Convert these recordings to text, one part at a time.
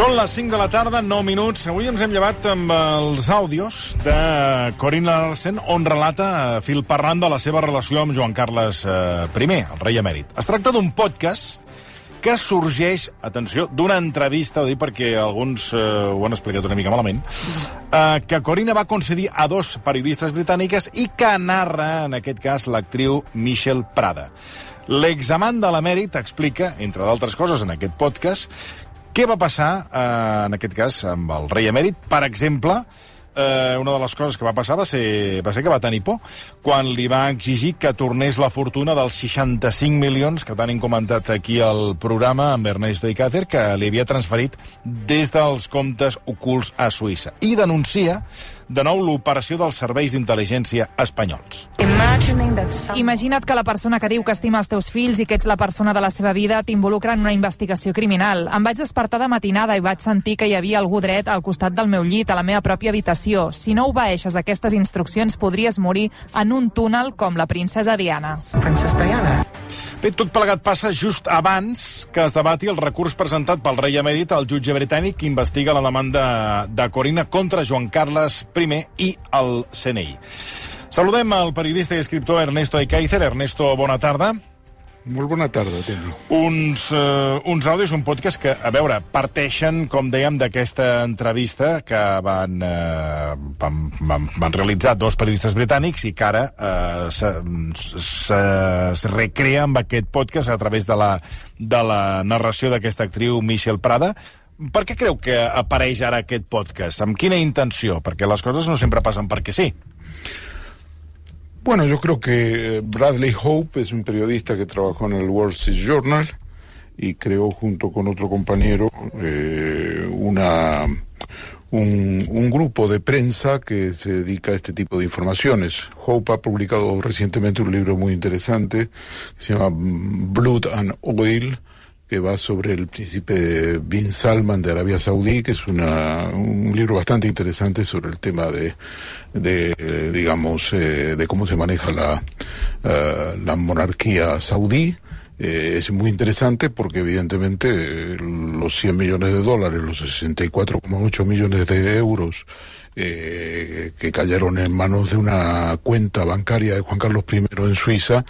Són les 5 de la tarda, 9 minuts. Avui ens hem llevat amb els àudios de Corinne Larsen, on relata eh, fil parlant de la seva relació amb Joan Carles eh, I, el rei emèrit. Es tracta d'un podcast que sorgeix, atenció, d'una entrevista, ho dic perquè alguns eh, ho han explicat una mica malament, eh, que Corina va concedir a dos periodistes britàniques i que narra, en aquest cas, l'actriu Michelle Prada. L'examant de l'emèrit explica, entre d'altres coses, en aquest podcast, què va passar, eh, en aquest cas, amb el rei emèrit? Per exemple, eh, una de les coses que va passar va ser, va ser que va tenir por quan li va exigir que tornés la fortuna dels 65 milions que hem comentat aquí al programa amb Ernesto Icacer, que li havia transferit des dels comptes ocults a Suïssa. I denuncia de nou l'operació dels serveis d'intel·ligència espanyols. Imagina't que la persona que diu que estima els teus fills i que ets la persona de la seva vida t'involucra en una investigació criminal. Em vaig despertar de matinada i vaig sentir que hi havia algú dret al costat del meu llit, a la meva pròpia habitació. Si no obeeixes aquestes instruccions, podries morir en un túnel com la princesa Diana. Princesa Diana. Bé, tot plegat passa just abans que es debati el recurs presentat pel rei emèrit al jutge britànic que investiga la demanda de Corina contra Joan Carles I i el CNI. Saludem al periodista i escriptor Ernesto Ekaizer. Ernesto, bona tarda. Molt bona tarda, Toni. Uns, uh, uns àudios, un podcast que, a veure, parteixen, com dèiem, d'aquesta entrevista que van, uh, van, van, van realitzar dos periodistes britànics i que ara uh, se, se, se recrea amb aquest podcast a través de la, de la narració d'aquesta actriu Michelle Prada. Per què creu que apareix ara aquest podcast? Amb quina intenció? Perquè les coses no sempre passen perquè sí. Bueno, yo creo que Bradley Hope es un periodista que trabajó en el Wall Street Journal y creó junto con otro compañero eh, una, un, un, grupo de prensa que se dedica a este tipo de informaciones. Hope ha publicado recientemente un libro muy interesante que se llama Blood and Oil, que va sobre el príncipe Bin Salman de Arabia Saudí, que es un libro bastante interesante sobre el tema de, digamos, eh, de cómo se maneja la, la monarquía saudí. Eh, es muy interesante porque evidentemente los 100 millones de dólares, los 64,8 millones de euros eh, que cayeron en manos de una cuenta bancaria de Juan Carlos I en Suiza,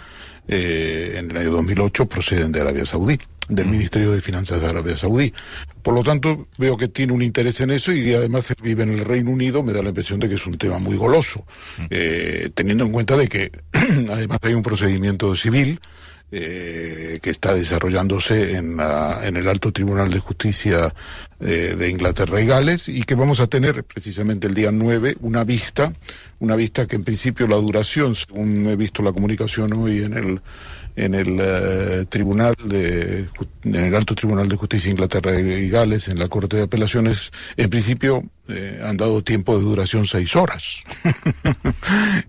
eh, en el año 2008 proceden de Arabia Saudí del Ministerio de Finanzas de Arabia Saudí. Por lo tanto, veo que tiene un interés en eso y además vive en el Reino Unido, me da la impresión de que es un tema muy goloso, eh, teniendo en cuenta de que además hay un procedimiento civil eh, que está desarrollándose en, la, en, el Alto Tribunal de Justicia eh, de Inglaterra. Y Gales y que vamos a tener precisamente el día 9 una vista, una vista que en principio la duración, según he visto la comunicación hoy en el en el eh, tribunal de en el alto tribunal de justicia de Inglaterra y Gales en la corte de apelaciones en principio eh, han dado tiempo de duración seis horas.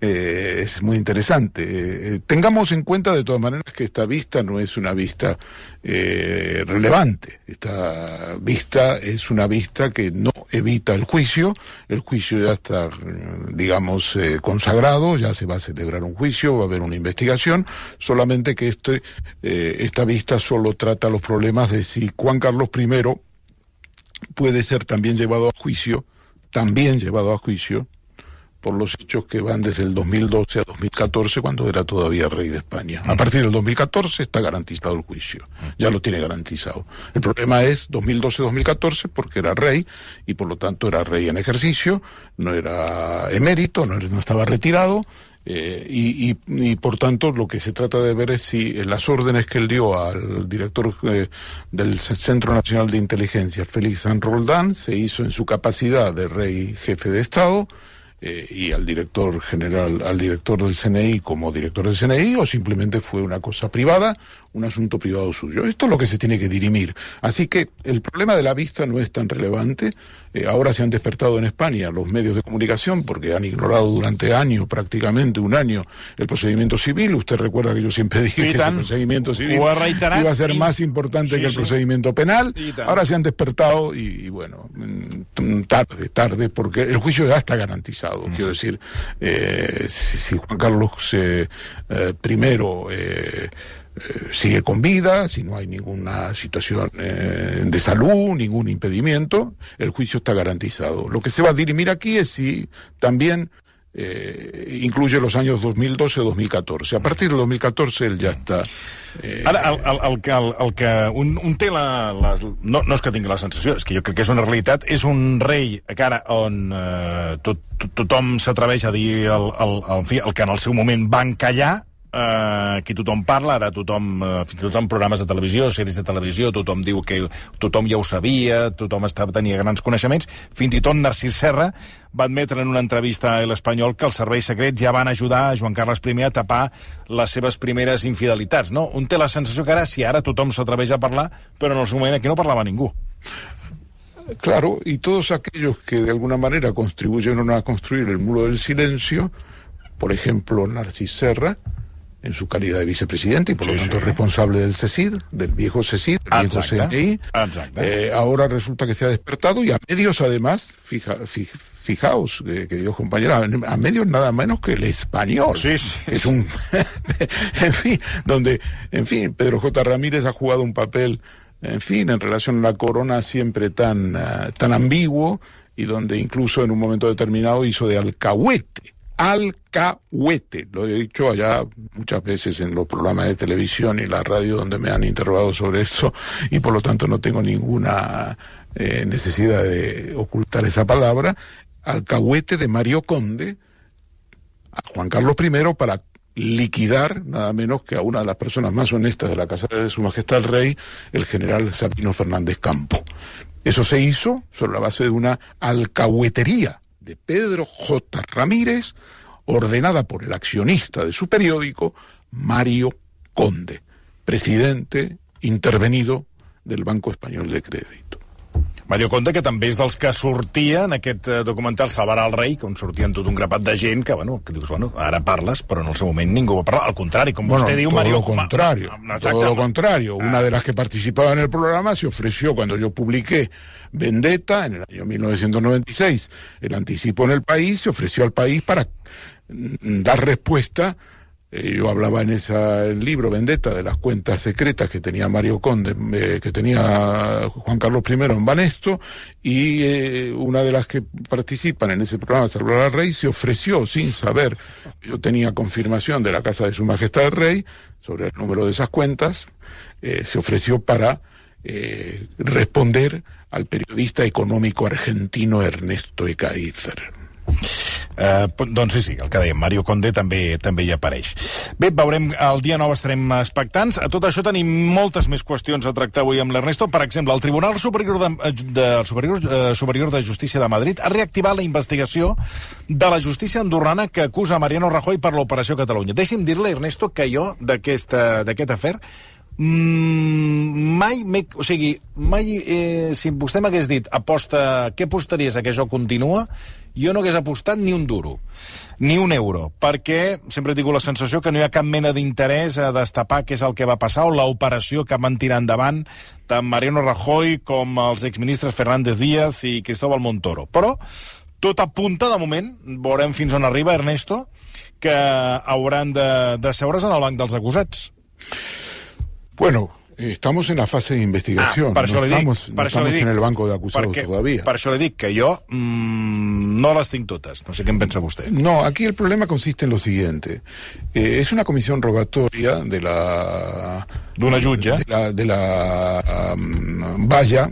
Eh, es muy interesante. Tengamos en cuenta de todas maneras que esta vista no es una vista relevante. Esta vista es una vista que no evita el juicio. El juicio ya está digamos consagrado ya se va a celebrar un juicio va a haber una investigación solamente que este, eh, esta vista solo trata los problemas de si Juan Carlos I puede ser también llevado a juicio, también llevado a juicio, por los hechos que van desde el 2012 a 2014, cuando era todavía rey de España. A partir del 2014 está garantizado el juicio, ya lo tiene garantizado. El problema es 2012-2014 porque era rey y por lo tanto era rey en ejercicio, no era emérito, no, no estaba retirado eh, y, y, y, por tanto lo que se trata de ver es si las órdenes que él dio al director eh, del Centro Nacional de Inteligencia, Félix San Roldán, se hizo en su capacidad de rey jefe de Estado eh, y al director general, al director del CNI como director del CNI o simplemente fue una cosa privada un asunto privado suyo. Esto es lo que se tiene que dirimir. Así que el problema de la vista no es tan relevante. Eh, ahora se han despertado en España los medios de comunicación porque han ignorado durante años, prácticamente un año, el procedimiento civil. Usted recuerda que yo siempre dije que ese procedimiento civil iba a ser más importante sí, que el sí. procedimiento penal. Ahora se han despertado y, y, bueno, mm, tarde, tarde, porque el juicio ya está garantizado. Mm. Quiero decir, eh, si, si, Juan Carlos eh, primero eh, sigue con vida, si no hay ninguna situación eh, de salud, ningún impedimento, el juicio está garantizado. Lo que se va a dirimir aquí es si también eh, incluye los años 2012-2014. A partir del 2014 él ja està... Eh... Ara, el, el, el, que, el, el que un, un té la, la... No, no és que tingui la sensació, és que jo crec que és una realitat. És un rei que ara on eh, tot, tothom s'atreveix a dir el, el, el, el, el que en el seu moment van callar, eh, aquí tothom parla, ara tothom, eh, fins i tot en programes de televisió, sèries de televisió, tothom diu que tothom ja ho sabia, tothom estava, tenia grans coneixements, fins i tot Narcís Serra va admetre en una entrevista a l'Espanyol que els serveis secrets ja van ajudar a Joan Carles I a tapar les seves primeres infidelitats, no? Un té la sensació que ara, si ara tothom s'atreveix a parlar, però en el seu moment aquí no parlava ningú. Claro, y todos aquellos que de alguna manera contribuyeron a construir el muro del silencio, por ejemplo Narcís Serra, en su calidad de vicepresidente y por sí, lo tanto sí. responsable del CECID, del viejo CECID, del viejo CNI. Eh, ahora resulta que se ha despertado y a medios además, fija, fija, fijaos, eh, queridos compañeros, a medios nada menos que el español. Sí, sí. Es un, en fin, donde, en fin, Pedro J. Ramírez ha jugado un papel, en fin, en relación a la corona siempre tan, uh, tan ambiguo y donde incluso en un momento determinado hizo de alcahuete alcahuete. Lo he dicho allá muchas veces en los programas de televisión y la radio donde me han interrogado sobre eso y por lo tanto no tengo ninguna eh, necesidad de ocultar esa palabra. Alcahuete de Mario Conde a Juan Carlos I para liquidar nada menos que a una de las personas más honestas de la Casa de Su Majestad el Rey, el general Sabino Fernández Campo. Eso se hizo sobre la base de una alcahuetería de Pedro J. Ramírez, ordenada por el accionista de su periódico, Mario Conde, presidente intervenido del Banco Español de Crédito. Mario Conde, que també és dels que sortia en aquest eh, documental Salvarà el rei, on sortien tot un grapat de gent que, bueno, que dius, bueno, ara parles, però en el seu moment ningú va parlar. Al contrari, com bueno, vostè diu, Mario... Lo contrario, todo lo contrario. Una de las que participaba en el programa se ofreció cuando yo publiqué Vendetta en el año 1996, el anticipo en el país, se ofreció al país para mm, dar respuesta eh, yo hablaba en ese libro Vendetta de las cuentas secretas que tenía Mario Conde, eh, que tenía Juan Carlos I en Banesto, y eh, una de las que participan en ese programa, Salvar al Rey, se ofreció sin saber, yo tenía confirmación de la Casa de Su Majestad el Rey sobre el número de esas cuentas, se ofreció para responder al periodista económico argentino Ernesto Ecaizer. Eh, doncs sí, sí, el que dèiem, Mario Conde també també hi apareix. Bé, veurem, el dia 9 estarem expectants. A tot això tenim moltes més qüestions a tractar avui amb l'Ernesto. Per exemple, el Tribunal Superior de, de, Superior, eh, Superior de Justícia de Madrid ha reactivat la investigació de la justícia andorrana que acusa Mariano Rajoy per l'Operació Catalunya. Deixi'm dir-li, Ernesto, que jo d'aquest afer Mm, mai o sigui, mai eh, si vostè m'hagués dit aposta, què apostaries a que això continua jo no hagués apostat ni un duro, ni un euro, perquè sempre tingut la sensació que no hi ha cap mena d'interès a destapar què és el que va passar o l'operació que van tirar endavant tant Mariano Rajoy com els exministres Fernández Díaz i Cristóbal Montoro. Però tot apunta, de moment, veurem fins on arriba Ernesto, que hauran de, de seure's en el banc dels acusats. Bueno, Estamos en la fase de investigación. Ah, per no estamos, dic, per no estamos dic, en el banco de acusados perquè, todavía. Per això dic que jo mmm, no les tinc. No sé en pensa vostè. No, aquí el problema consiste en lo siguiente. Eh, es una comisión rogatoria de la... D'una jutge. De la, de la um, valla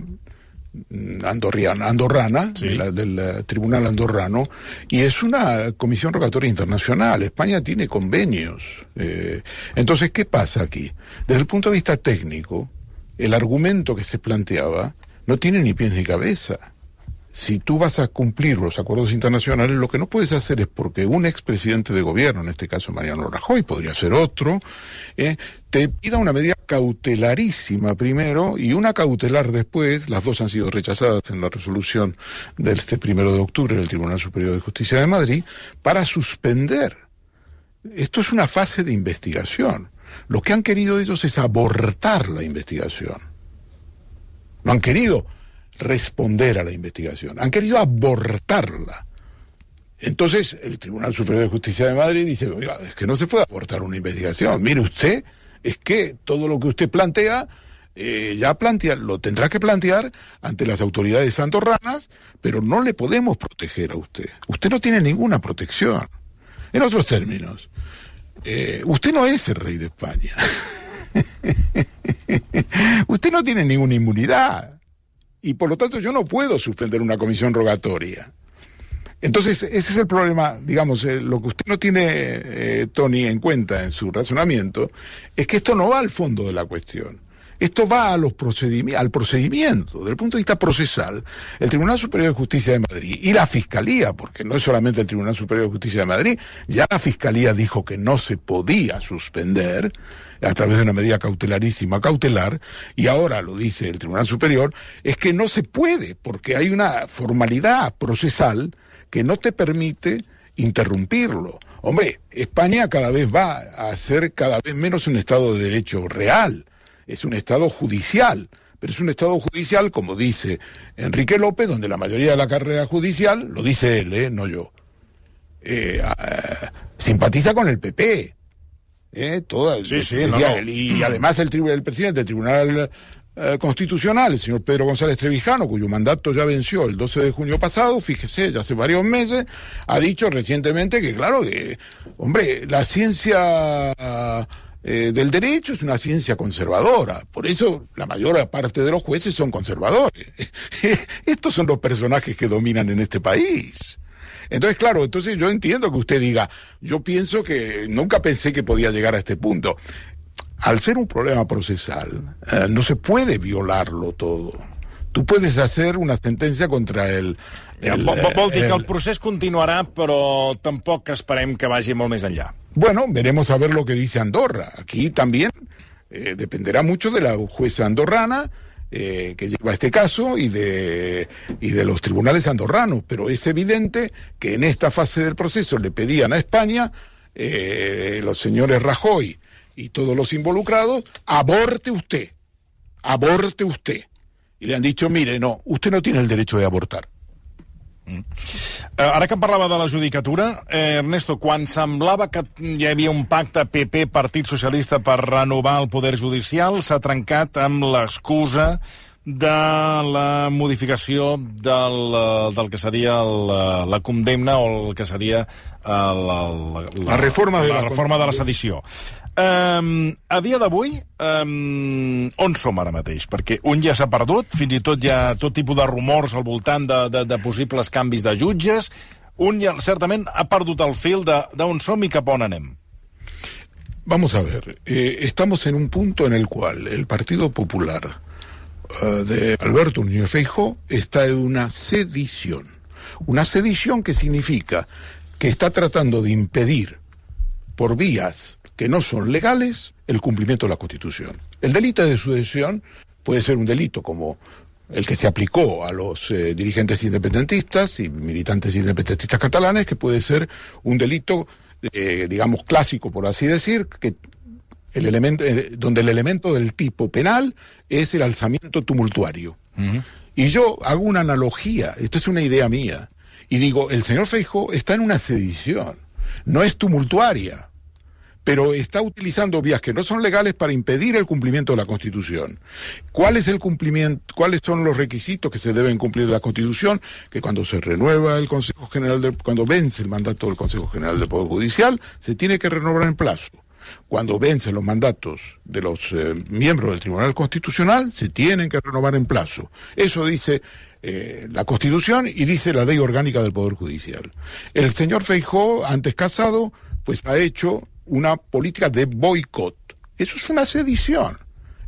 andorriana, andorrana Sí. de la- del eh, Tribunal Andorrano y es una comisión rogatoria internacional. España tiene convenios. Eh, entonces, ¿qué pasa aquí? Desde el punto de vista técnico, el argumento que se planteaba no tiene ni pies ni cabeza. Si tú vas a cumplir los acuerdos internacionales, lo que no puedes hacer es porque un expresidente de gobierno, en este caso Mariano Rajoy, podría ser otro, eh, te pida una medida cautelarísima primero y una cautelar después, las dos han sido rechazadas en la resolución del este primero de octubre del Tribunal Superior de Justicia de Madrid, para suspender. Esto es una fase de investigación. Lo que han querido ellos es abortar la investigación. No han querido responder a la investigación, han querido abortarla. Entonces, el Tribunal Superior de Justicia de Madrid dice, oiga, es que no se puede abortar una investigación. Mire usted, es que todo lo que usted plantea eh, ya plantea, lo tendrá que plantear ante las autoridades andorranas, pero no le podemos proteger a usted. Usted no tiene ninguna protección. En otros términos, eh, usted no es el rey de España. usted no tiene ninguna inmunidad. Y por lo tanto yo no puedo suspender una comisión rogatoria. Entonces, ese es el problema, digamos, eh, lo que usted no tiene, eh, Tony, en cuenta en su razonamiento, es que esto no va al fondo de la cuestión. Esto va al procedimiento, desde el punto de vista procesal. El Tribunal Superior de Justicia de Madrid y la Fiscalía, porque no es solamente el Tribunal Superior de Justicia de Madrid, ya la Fiscalía dijo que no se podía suspender a través de una medida cautelarísima cautelar, y ahora lo dice el Tribunal Superior, es que no se puede, porque hay una formalidad procesal que no te permite interrumpirlo. Hombre, España cada vez va a ser cada vez menos un Estado de Derecho real es un Estado judicial, pero es un Estado judicial, como dice Enrique López, donde la mayoría de la carrera judicial, lo dice él, ¿eh? no yo, eh, simpatiza con el PP. ¿eh? Toda, sí, sí, Y además el, el presidente del Tribunal eh, Constitucional, el señor Pedro González Trevijano, cuyo mandato ya venció el 12 de junio pasado, fíjese, ya hace varios meses, ha dicho recientemente que, claro, que, hombre, la ciencia eh, del derecho es una ciencia conservadora. Por eso la mayor parte de los jueces son conservadores. Estos son los personajes que dominan en este país. Entonces, claro, entonces yo entiendo que usted diga, yo pienso que nunca pensé que podía llegar a este punto. Al ser un problema procesal, eh, no se puede violarlo todo. Tú puedes hacer una sentencia contra el... el vol, vol dir que el procés continuarà, però tampoc esperem que vagi molt més enllà. Bueno, veremos a ver lo que dice Andorra. Aquí también eh, dependerá mucho de la jueza andorrana eh, que lleva este caso y de, y de los tribunales andorranos, pero es evidente que en esta fase del proceso le pedían a España, eh, los señores Rajoy y todos los involucrados, aborte usted, aborte usted. Y le han dicho, mire, no, usted no tiene el derecho de abortar. Mm. Uh, ara que em parlava de la judicatura, eh, Ernesto, quan semblava que hi havia un pacte PP-Partit Socialista per renovar el poder judicial, s'ha trencat amb l'excusa de la modificació del, eh, del que seria el, eh, la condemna o el que seria el, el, la, la reforma de la, la reforma de la sedició. Um, a dia d'avui, um, on som ara mateix? Perquè un ja s'ha perdut, fins i tot hi ha tot tipus de rumors al voltant de, de, de possibles canvis de jutges, un ja certament ha perdut el fil d'on som i cap on anem. Vamos a ver, eh, estamos en un punto en el cual el Partido Popular uh, de Alberto Núñez Feijóo está en una sedición. Una sedición que significa que está tratando de impedir por vías que no son legales el cumplimiento de la Constitución. El delito de sucesión puede ser un delito como el que se aplicó a los eh, dirigentes independentistas y militantes independentistas catalanes, que puede ser un delito, eh, digamos, clásico, por así decir, que el elemento, eh, donde el elemento del tipo penal es el alzamiento tumultuario. Uh -huh. Y yo hago una analogía, esto es una idea mía, y digo, el señor Feijo está en una sedición, no es tumultuaria, pero está utilizando vías que no son legales para impedir el cumplimiento de la Constitución. ¿Cuál es el cumplimiento, cuáles son los requisitos que se deben cumplir de la Constitución? Que cuando se renueva el Consejo General, de, cuando vence el mandato del Consejo General del Poder Judicial, se tiene que renovar en plazo. Cuando vencen los mandatos de los eh, miembros del Tribunal Constitucional, se tienen que renovar en plazo. Eso dice eh, la Constitución y dice la Ley Orgánica del Poder Judicial. El señor Feijó, antes casado, pues ha hecho una política de boicot. Eso es una sedición.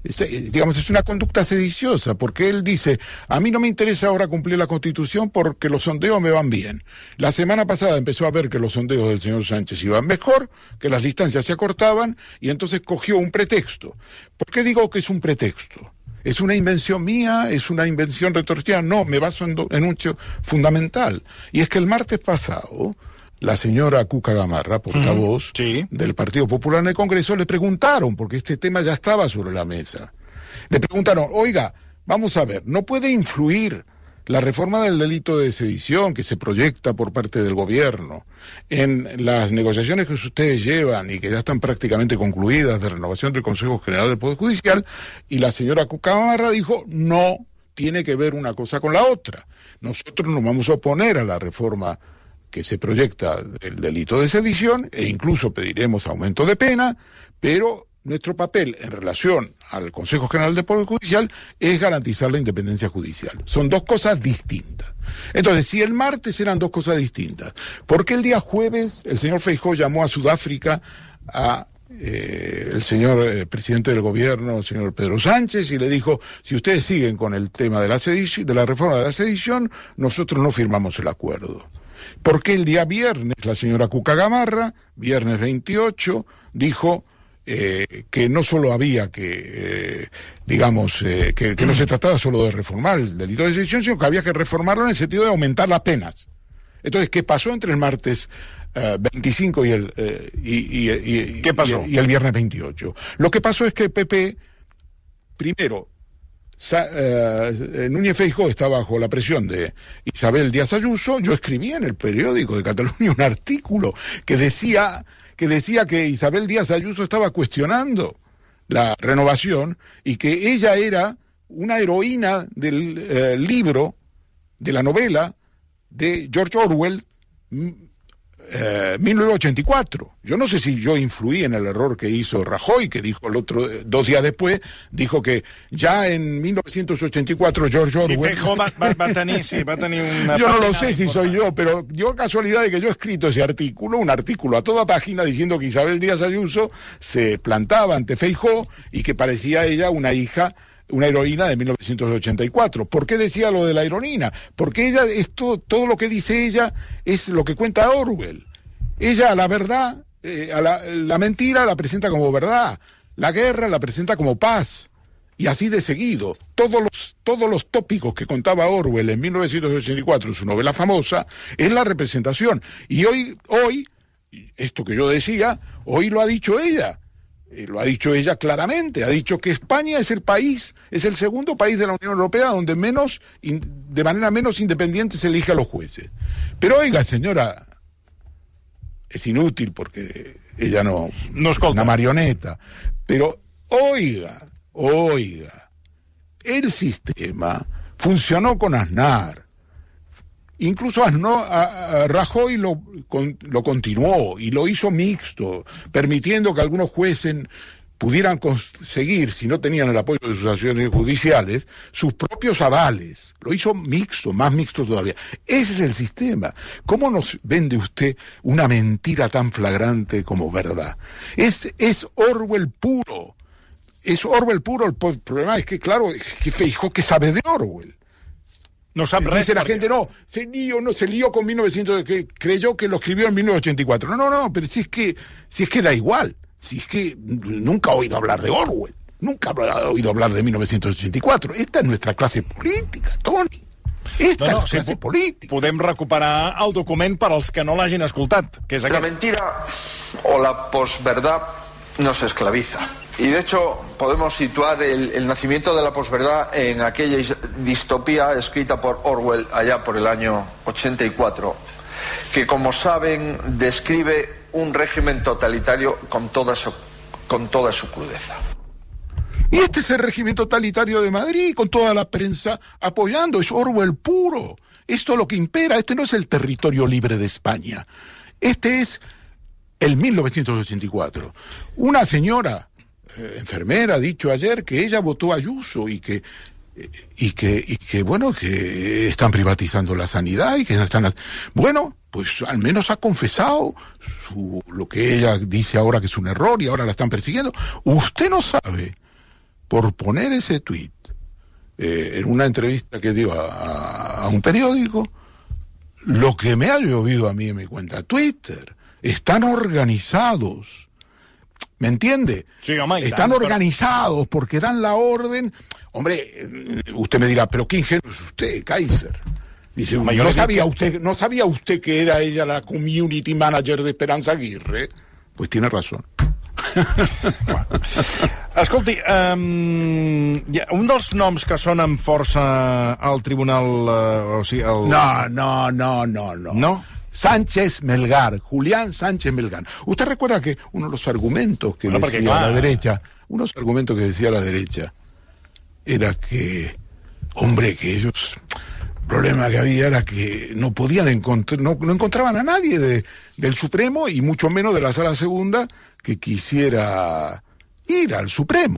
Es, eh, digamos, es una conducta sediciosa, porque él dice, a mí no me interesa ahora cumplir la Constitución porque los sondeos me van bien. La semana pasada empezó a ver que los sondeos del señor Sánchez iban mejor, que las distancias se acortaban, y entonces cogió un pretexto. ¿Por qué digo que es un pretexto? ¿Es una invención mía? ¿Es una invención retorcida? No, me baso en, en un hecho fundamental. Y es que el martes pasado, la señora Cuca Gamarra, portavoz mm, sí. del Partido Popular en el Congreso, le preguntaron, porque este tema ya estaba sobre la mesa, le preguntaron, oiga, vamos a ver, ¿no puede influir la reforma del delito de sedición que se proyecta por parte del gobierno, en las negociaciones que ustedes llevan y que ya están prácticamente concluidas de renovación del Consejo General del Poder Judicial, y la señora Cucamarra dijo no tiene que ver una cosa con la otra. Nosotros nos vamos a oponer a la reforma que se proyecta del delito de sedición e incluso pediremos aumento de pena, pero nuestro papel en relación al Consejo General del Poder Judicial es garantizar la independencia judicial. Son dos cosas distintas. Entonces, si el martes eran dos cosas distintas, ¿por qué el día jueves el señor Feijó llamó a Sudáfrica a eh, el señor eh, presidente del gobierno, el señor Pedro Sánchez, y le dijo, si ustedes siguen con el tema de la, de la reforma de la sedición, nosotros no firmamos el acuerdo. Porque el día viernes la señora Cuca Gamarra, viernes 28, dijo eh, que no solo había que, eh, digamos, eh, que, no se trataba solo de reformar el delito de sedición, sino que había que reformarlo en el sentido de aumentar las penas. Entonces, ¿qué pasó entre el martes 25 y el, y, ¿Qué pasó? Y, el viernes 28? Lo que pasó es que el PP, primero, Núñez Feijóo está bajo la presión de Isabel Díaz Ayuso. Yo escribí en el periódico de Cataluña un artículo que decía que decía que Isabel Díaz Ayuso estaba cuestionando la renovación y que ella era una heroína del eh, libro, de la novela de George Orwell, 1984. Eh, yo no sé si yo influí en el error que hizo Rajoy, que dijo el otro, dos días después, dijo que ya en 1984 George Orwell... Sí, va, va, a tener, sí, va a tener una yo no lo sé si soy yo, pero yo casualidad de que yo he escrito ese artículo, un artículo a toda página diciendo que Isabel Díaz Ayuso se plantaba ante Feijó y que parecía ella una hija una heroína de 1984. ¿Por qué decía lo de la heroína? Porque ella, esto, todo lo que dice ella es lo que cuenta Orwell. Ella la verdad, eh, a la, mentira la presenta como verdad, la guerra la presenta como paz. Y así de seguido, todos los, todos los tópicos que contaba Orwell en 1984 en su novela famosa es la representación. Y hoy, hoy, esto que yo decía, hoy lo ha dicho ella eh, lo ha dicho ella claramente, ha dicho que España es el país, es el segundo país de la Unión Europea donde menos, de manera menos independiente se elige a los jueces. Pero oiga, señora, es inútil porque ella no, no es una marioneta, pero oiga, oiga, el sistema funcionó con Aznar, Incluso a, Rajoy lo, lo continuó y lo hizo mixto, permitiendo que algunos jueces pudieran conseguir, si no tenían el apoyo de sus acciones judiciales, sus propios avales. Lo hizo mixto, más mixto todavía. Ese es el sistema. ¿Cómo nos vende usted una mentira tan flagrante como verdad? Es, es Orwell puro. Es Orwell puro. El problema es que, claro, es que Feijó que sabe de Orwell. No sabe Dice la gente, no, se lió, no, se lió con 1900, que creyó que lo escribió en 1984. No, no, no, pero si es que, si es que da igual. Si es que nunca ha oído hablar de Orwell. Nunca ha oído hablar de 1984. Esta es nuestra clase política, Tony. Esta no, no, és la classe política. Podem recuperar el document per als que no l'hagin escoltat. Que és aquest. La mentira o la posverdad no se esclaviza. Y de hecho podemos situar el, nacimiento de la posverdad en aquella distopía escrita por Orwell allá por el año 84, que como saben describe un régimen totalitario con toda su, con toda su crudeza. Y este es el régimen totalitario de Madrid, con toda la prensa apoyando, es Orwell puro. Esto es lo que impera, este no es el territorio libre de España. Este es el 1984. Una señora eh, enfermera ha dicho ayer que ella votó a Ayuso y que y que, y que bueno, que están privatizando la sanidad y que están... Bueno, pues al menos ha confesado su, lo que ella dice ahora que es un error y ahora la están persiguiendo. Usted no sabe, por poner ese tuit eh, en una entrevista que dio a, a, un periódico, lo que me ha llovido a mí en mi cuenta Twitter. Están organizados ¿Me entiende? Están organizados porque dan la orden. Hombre, eh, usted me dirá, pero qué ingenuo es usted, Kaiser. Dice, no, sabía usted, ¿no sabía usted que era ella la community manager de Esperanza Aguirre? Pues tiene razón. Escolti, um, un dels noms que sonen força al tribunal... Uh, o sigui, el... No, no, no, no, no. ¿No? Sánchez Melgar, Julián Sánchez Melgar. ¿Usted recuerda que uno de los argumentos que Bueno, decía claro. la derecha, uno de los argumentos que decía la derecha, era que, hombre, que ellos, el problema que había era que no podían encontrar, no, no encontraban a nadie de- del Supremo y mucho menos de la Sala Segunda que quisiera ir al Supremo.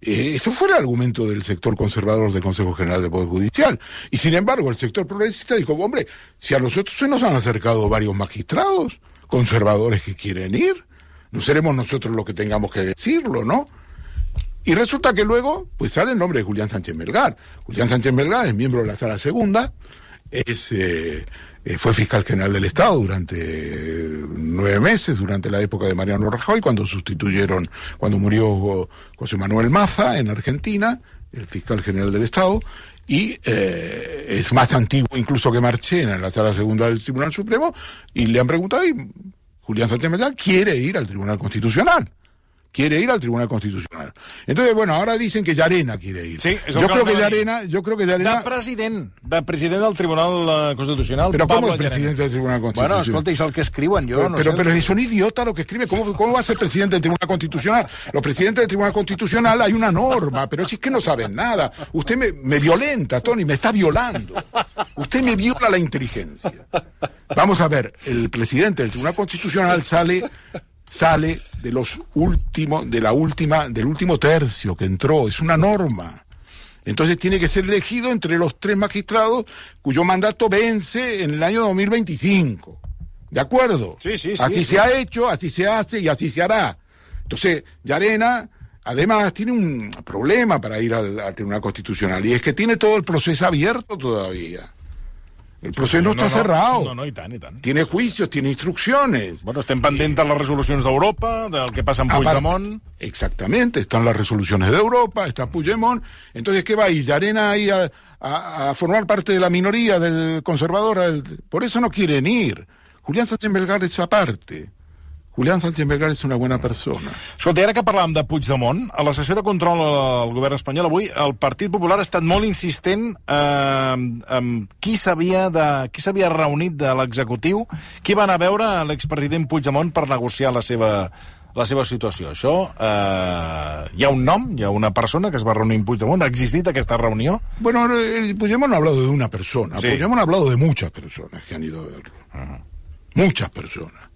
Eh, eso fue el argumento del sector conservador del Consejo General del Poder Judicial. Y sin embargo, el sector progresista dijo, hombre, si a nosotros se nos han acercado varios magistrados conservadores que quieren ir, no seremos nosotros los que tengamos que decirlo, ¿no? Y resulta que luego, pues sale el nombre de Julián Sánchez Melgar. Julián Sánchez Melgar es miembro de la Sala Segunda, es, eh, eh, fue fiscal general del Estado durante eh, nueve meses, durante la época de Mariano Rajoy, cuando sustituyeron, cuando murió José Manuel Maza en Argentina, el fiscal general del Estado, y eh, es más antiguo incluso que Marchena en la Sala Segunda del Tribunal Supremo, y le han preguntado, y Julián quiere ir al Tribunal Constitucional quiere ir al Tribunal Constitucional. Entonces, bueno, ahora dicen que Llarena quiere ir. Sí, yo creo que. Llarena, yo creo que De Llarena, president, de president del Tribunal eh, Constitucional, pero Pablo ¿cómo es Llarena. presidente del Tribunal Constitucional? Bueno, escolta, el que escriuen, jo pero, no pero, sé. pero son idiotas lo que escribe. ¿Cómo, ¿Cómo va a ser presidente del Tribunal Constitucional? Los presidentes del Tribunal Constitucional hay una norma, pero si es que no saben nada. Usted me, me violenta, Tony, me está violando. Usted me viola la inteligencia. Vamos a ver, el presidente del Tribunal Constitucional sale sale de los últimos de la última del último tercio que entró, es una norma. Entonces tiene que ser elegido entre los tres magistrados cuyo mandato vence en el año 2025. ¿De acuerdo? Sí, sí, sí, Así sí. se ha hecho, así se hace y así se hará. Entonces, Yarena, además, tiene un problema para ir al, al Tribunal Constitucional y es que tiene todo el proceso abierto todavía. El proceso no, está cerrado. No, no, i tant, i tant. Tiene juicios, tiene instrucciones. Bueno, estem pendents de les resolucions d'Europa, del que passa amb Puigdemont... Exactamente, están las resoluciones de Europa, está Puigdemont. Entonces, ¿qué va a ir? Yarena ahí a, a- a formar parte de la minoría del conservadora. Por eso no quieren ir. Julián Sánchez Melgar es aparte. Julián Sánchez Melgar es una buena persona. Escolta, ara que parlàvem de Puigdemont, a la sessió de control al govern espanyol avui, el Partit Popular ha estat molt insistent eh, amb qui s'havia de, qui s'havia reunit de l'executiu, qui va anar a veure l'expresident Puigdemont per negociar la seva, la seva situació. Això, eh, hi ha un nom, hi ha una persona que es va reunir amb Puigdemont, ha existit aquesta reunió? Bueno, Puigdemont ha hablado de una persona. Sí. Puigdemont ha hablado de muchas personas que han ido a verlo. Muchas personas.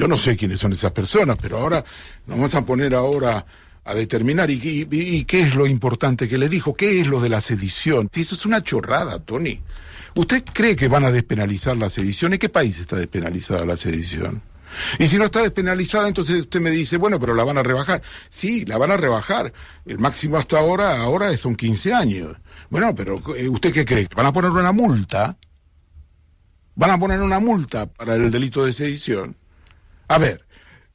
Yo no sé quiénes son esas personas, pero ahora nos vamos a poner ahora a determinar y, y- y qué es lo importante que le dijo, qué es lo de la sedición. Eso es una chorrada, Tony. ¿Usted cree que van a despenalizar la sedición? ¿En qué país está despenalizada la sedición? Y si no está despenalizada, entonces usted me dice, bueno, pero la van a rebajar. Sí, la van a rebajar. El máximo hasta ahora, ahora son 15 años. Bueno, pero eh, ¿usted qué cree? ¿Van a poner una multa? ¿Van a poner una multa para el delito de sedición? A ver,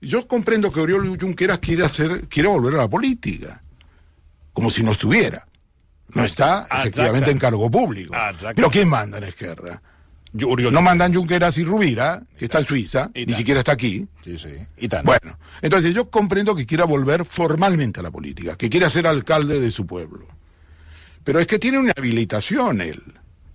yo comprendo que Oriol Junqueras quiere hacer, quiere volver a la política, como si no estuviera. No está Exacte. efectivamente en cargo público. Exacte. Pero ¿quién manda en Esquerra? Oriol No mandan Junqueras y Rubira, que está en Suiza, Y ni siquiera está aquí. Sí, sí, i tant. Bueno, entonces yo comprendo que quiera volver formalmente a la política, que quiera ser alcalde de su pueblo. Pero es que tiene una habilitación él.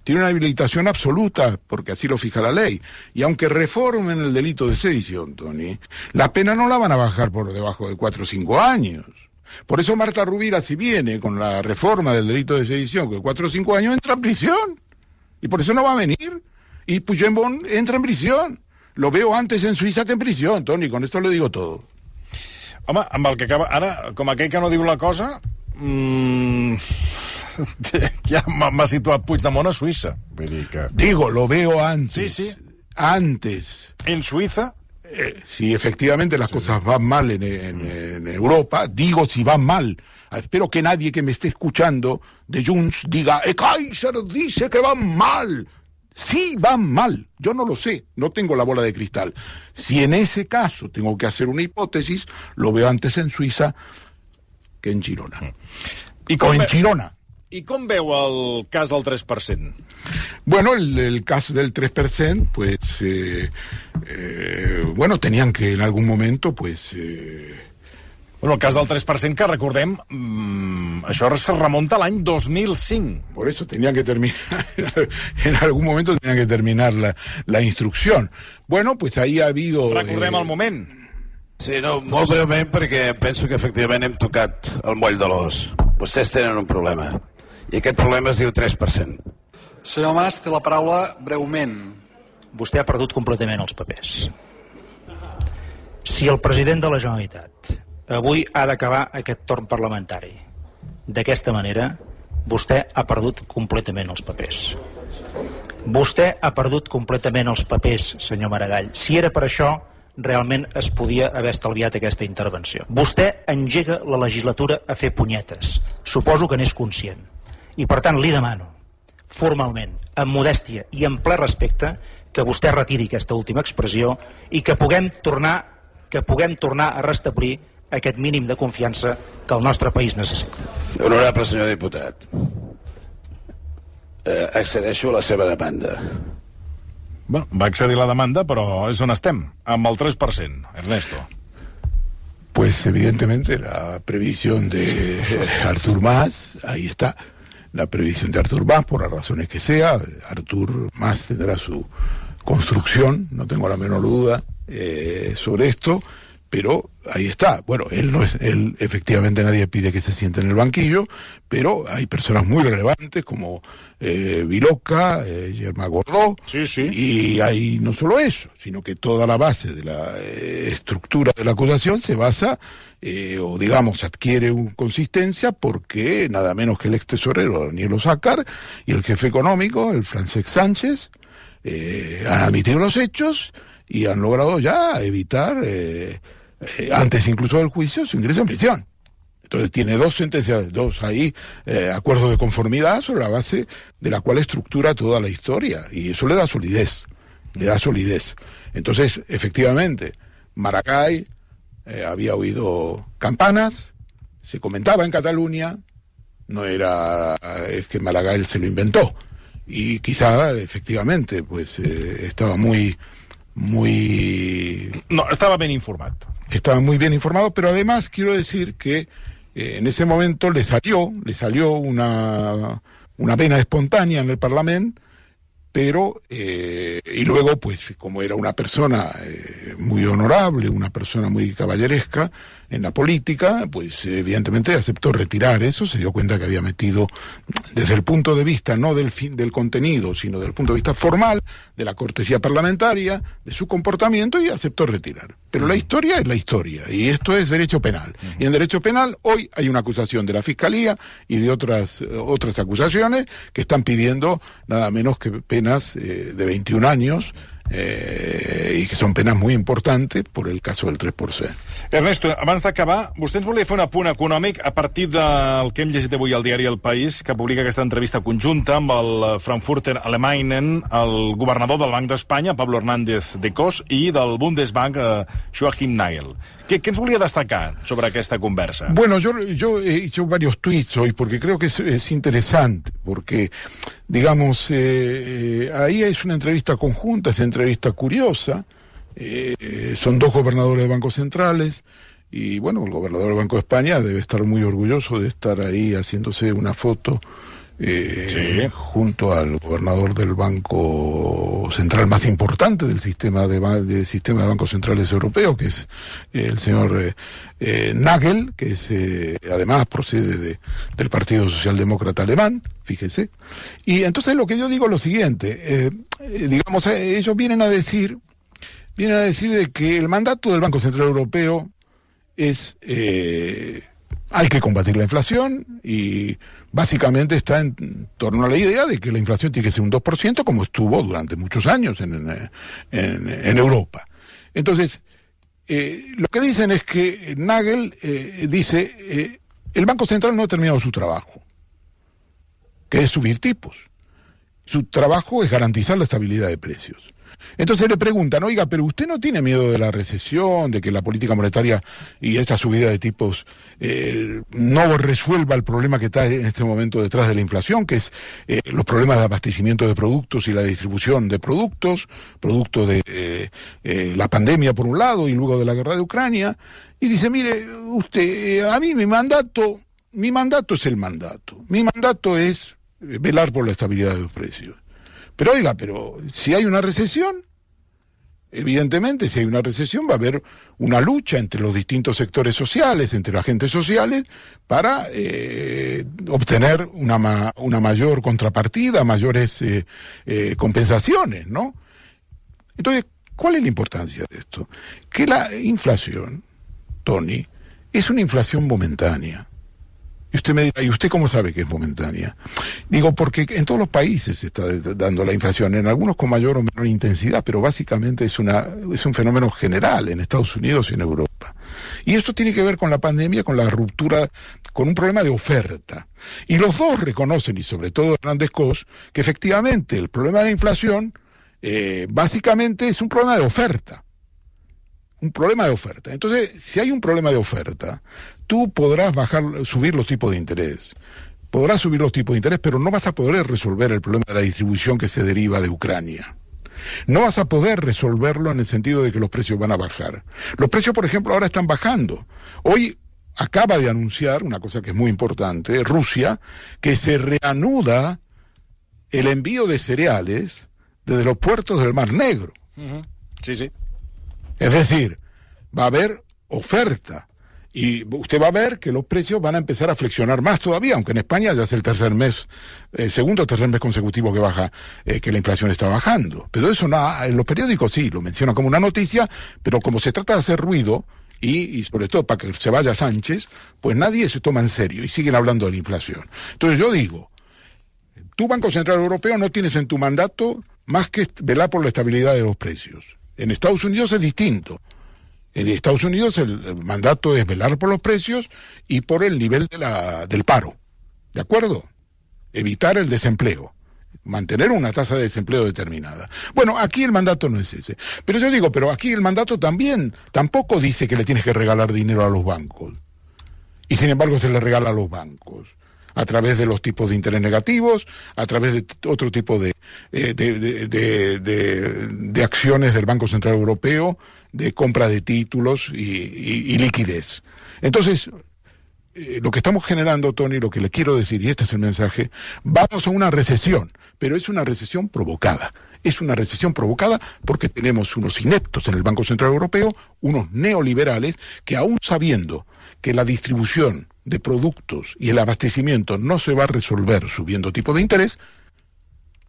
Tiene una habilitación absoluta, porque así lo fija la ley. Y aunque reformen el delito de sedición, Tony, la pena no la van a bajar por debajo de cuatro o cinco años. Por eso Marta Rubira, si viene con la reforma del delito de sedición, que cuatro o cinco años entra en prisión. Y por eso no va a venir. Y Puigdemont entra en prisión. Lo veo antes en Suiza que en prisión, Tony. Con esto le digo todo. Home, amb el que que no diu la cosa... Mmm, ja m'ha situat Puigdemont a Suïssa. Vull dir que... Digo, lo veo antes. Sí, sí. Antes. En Suïssa... Eh, si efectivamente las cosas van mal en, en- en Europa, digo si van mal. Espero que nadie que me esté escuchando de Junts diga, "Eh, Kaiser dice que van mal. Sí, van mal. Yo no lo sé, no tengo la bola de cristal. Si en ese caso tengo que hacer una hipótesis, lo veo antes en Suiza que en Girona. I O com, en Girona. I com veu el cas del 3%? Bueno, el, el caso del 3%, pues, eh, eh, bueno, tenían que en algún momento, pues, eh, Bueno, el cas del 3%, que recordem, mmm, això se remonta a l'any 2005. Por eso tenían que terminar, en algún momento tenían que terminar la, la instrucción. Bueno, pues ahí ha habido... Recordem eh, el moment. Sí, no, molt breument perquè penso que efectivament hem tocat el moll de l'os. Vostès tenen un problema. I aquest problema es diu 3%. Senyor Mas, té la paraula breument. Vostè ha perdut completament els papers. Si el president de la Generalitat avui ha d'acabar aquest torn parlamentari d'aquesta manera, vostè ha perdut completament els papers. Vostè ha perdut completament els papers, senyor Maragall. Si era per això, realment es podia haver estalviat aquesta intervenció. Vostè engega la legislatura a fer punyetes. Suposo que n'és conscient. I per tant li demano, formalment, amb modèstia i amb ple respecte, que vostè retiri aquesta última expressió i que puguem tornar que puguem tornar a restablir aquest mínim de confiança que el nostre país necessita. Honorable senyor diputat, eh, accedeixo a la seva demanda. Bueno, va accedir la demanda, però és on estem, amb el 3%. Ernesto. Pues evidentemente la previsión de Artur Mas, ahí está. La previsión de Artur Mas, por las razones que sea, Artur Mas tendrá su construcción, no tengo la menor duda eh, sobre esto, pero ahí está. Bueno, él no es, él efectivamente nadie pide que se siente en el banquillo, pero hay personas muy relevantes como eh, Viloca, eh, Germán Gordó, Sí, sí. y hay no solo eso, sino que toda la base de la eh, estructura de la acusación se basa, eh, o digamos, adquiere un consistencia porque nada menos que el ex tesorero Daniel Osácar y el jefe económico, el Francesc Sánchez, eh, han admitido los hechos y han logrado ya evitar, eh, antes incluso del juicio, su ingreso en prisión. Entonces tiene dos sentencias, dos ahí, acuerdos de conformidad sobre la base de la cual estructura toda la historia. Y eso le da solidez, le da solidez. Entonces, efectivamente, Maracay eh, había oído campanas, se comentaba en Cataluña, no era, es que Maragall se lo inventó. Y quizá, efectivamente, pues eh, estaba muy, muy No, estava ben informat. estaba muy bien informado, pero además quiero decir que eh, en ese momento le salió, le salió una, una pena espontánea en el Parlamento, pero, eh, y luego, pues, como era una persona eh, muy honorable, una persona muy caballeresca en la política, pues, evidentemente aceptó retirar eso, se dio cuenta que había metido, desde el punto de vista no del, fin, del contenido, sino desde el punto de vista formal, de la cortesía parlamentaria, de su comportamiento, y aceptó retirar. Pero la historia es la historia, y esto es derecho penal. Y en derecho penal, hoy hay una acusación de la Fiscalía y de otras, otras acusaciones que están pidiendo nada menos que penas eh, de 21 años eh, i que són penes molt importantes per el cas del 3%. Ernesto, abans d'acabar, vostè ens volia fer un apunt econòmic a partir del que hem llegit avui al diari El País, que publica aquesta entrevista conjunta amb el Frankfurter Allgemeinen, el governador del Banc d'Espanya, Pablo Hernández de Cos, i del Bundesbank, eh, Joachim Nagel. Què, què ens destacar sobre aquesta conversa? Bueno, yo, yo he hecho varios tweets hoy porque creo que es, es interesante, porque, digamos, eh, eh, ahí es una entrevista conjunta, es entrevista curiosa, eh, son dos gobernadores de bancos centrales, y bueno, el gobernador del Banco de España debe estar muy orgulloso de estar ahí haciéndose una foto eh, Sí. junto al gobernador del banco central más importante del sistema de, sistema de bancos centrales europeos, que es el señor eh, eh, Nagel, que es, eh, además procede de- del Partido Socialdemócrata Alemán, fíjese. Y entonces lo que yo digo es lo siguiente, digamos, ellos vienen a decir, vienen a decir de que el mandato del Banco Central Europeo es hay que combatir la inflación y básicamente está en torno a la idea de que la inflación tiene que ser un 2% como estuvo durante muchos años en, Europa. Entonces, eh, lo que dicen es que Nagel eh, dice, eh, el Banco Central no ha terminado su trabajo, que es subir tipos. Su trabajo es garantizar la estabilidad de precios. Entonces le preguntan, oiga, pero usted no tiene miedo de la recesión, de que la política monetaria y esta subida de tipos eh, no resuelva el problema que está en este momento detrás de la inflación, que es eh, los problemas de abastecimiento de productos y la distribución de productos, producto de eh, la pandemia por un lado y luego de la guerra de Ucrania. Y dice, mire, usted, a mí mi mandato, mi mandato es el mandato. Mi mandato es velar por la estabilidad de los precios. Pero oiga, pero si hay una recesión, Evidentemente, si hay una recesión, va a haber una lucha entre los distintos sectores sociales, entre los agentes sociales, para eh, obtener una, una, mayor contrapartida, mayores eh, eh, compensaciones, ¿no? Entonces, ¿cuál es la importancia de esto? Que la inflación, Tony, es una inflación momentánea. Y usted me dirá, ¿y usted cómo sabe que es momentánea? Digo, porque en todos los países se está dando la inflación, en algunos con mayor o menor intensidad, pero básicamente es, una, es un fenómeno general en Estados Unidos y en Europa. Y esto tiene que ver con la pandemia, con la ruptura, con un problema de oferta. Y los dos reconocen, y sobre todo Hernández Cos, que efectivamente el problema de la inflación eh, básicamente es un problema de oferta un problema de oferta. Entonces, si hay un problema de oferta, tú podrás bajar, subir los tipos de interés. Podrás subir los tipos de interés, pero no vas a poder resolver el problema de la distribución que se deriva de Ucrania. No vas a poder resolverlo en el sentido de que los precios van a bajar. Los precios, por ejemplo, ahora están bajando. Hoy acaba de anunciar, una cosa que es muy importante, Rusia, que se reanuda el envío de cereales desde los puertos del Mar Negro. Sí, sí. Es decir, va a haber oferta. Y usted va a ver que los precios van a empezar a flexionar más todavía, aunque en España ya es el tercer mes, eh, segundo o tercer mes consecutivo que baja, eh, que la inflación está bajando. Pero eso no, en los periódicos sí, lo mencionan como una noticia, pero como se trata de hacer ruido, y, y, sobre todo para que se vaya Sánchez, pues nadie se toma en serio y siguen hablando de la inflación. Entonces yo digo, tu Banco Central Europeo no tienes en tu mandato más que velar por la estabilidad de los precios. En Estados Unidos es distinto. En Estados Unidos el, mandato es velar por los precios y por el nivel del paro. ¿De acuerdo? Evitar el desempleo. Mantener una tasa de desempleo determinada. Bueno, aquí el mandato no es ese. Pero yo digo, pero aquí el mandato también tampoco dice que le tienes que regalar dinero a los bancos. Y sin embargo se le regala a los bancos a través de los tipos de interés negativos, a través de otro tipo de, eh, de, acciones del Banco Central Europeo, de compra de títulos y, liquidez. Entonces, eh, lo que estamos generando, Tony, lo que le quiero decir, y este es el mensaje, vamos a una recesión, pero es una recesión provocada. Es una recesión provocada porque tenemos unos ineptos en el Banco Central Europeo, unos neoliberales, que aún sabiendo que la distribución de productos y el abastecimiento no se va a resolver subiendo tipo de interés,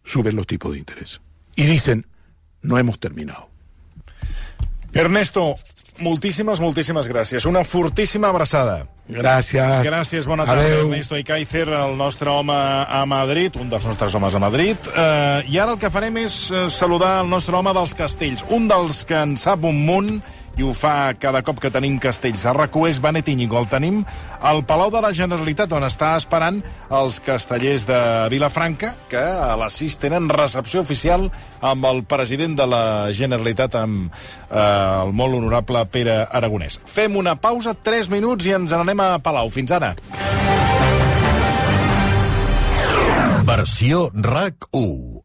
suben los tipos de interés. Y dicen, no hemos terminado. Ernesto, moltíssimes, moltíssimes gràcies. Una fortíssima abraçada. Gràcies. Gràcies, bona tarda, Adeu. Ernesto Icaizer, el nostre home a Madrid, un dels nostres homes a Madrid. Uh, I ara el que farem és uh, saludar el nostre home dels castells, un dels que en sap un munt i ho fa cada cop que tenim castells a rac és Benet Íñigo. El tenim al Palau de la Generalitat, on està esperant els castellers de Vilafranca, que a les 6 tenen recepció oficial amb el president de la Generalitat, amb eh, el molt honorable Pere Aragonès. Fem una pausa, 3 minuts, i ens n'anem a Palau. Fins ara. Versió RAC 1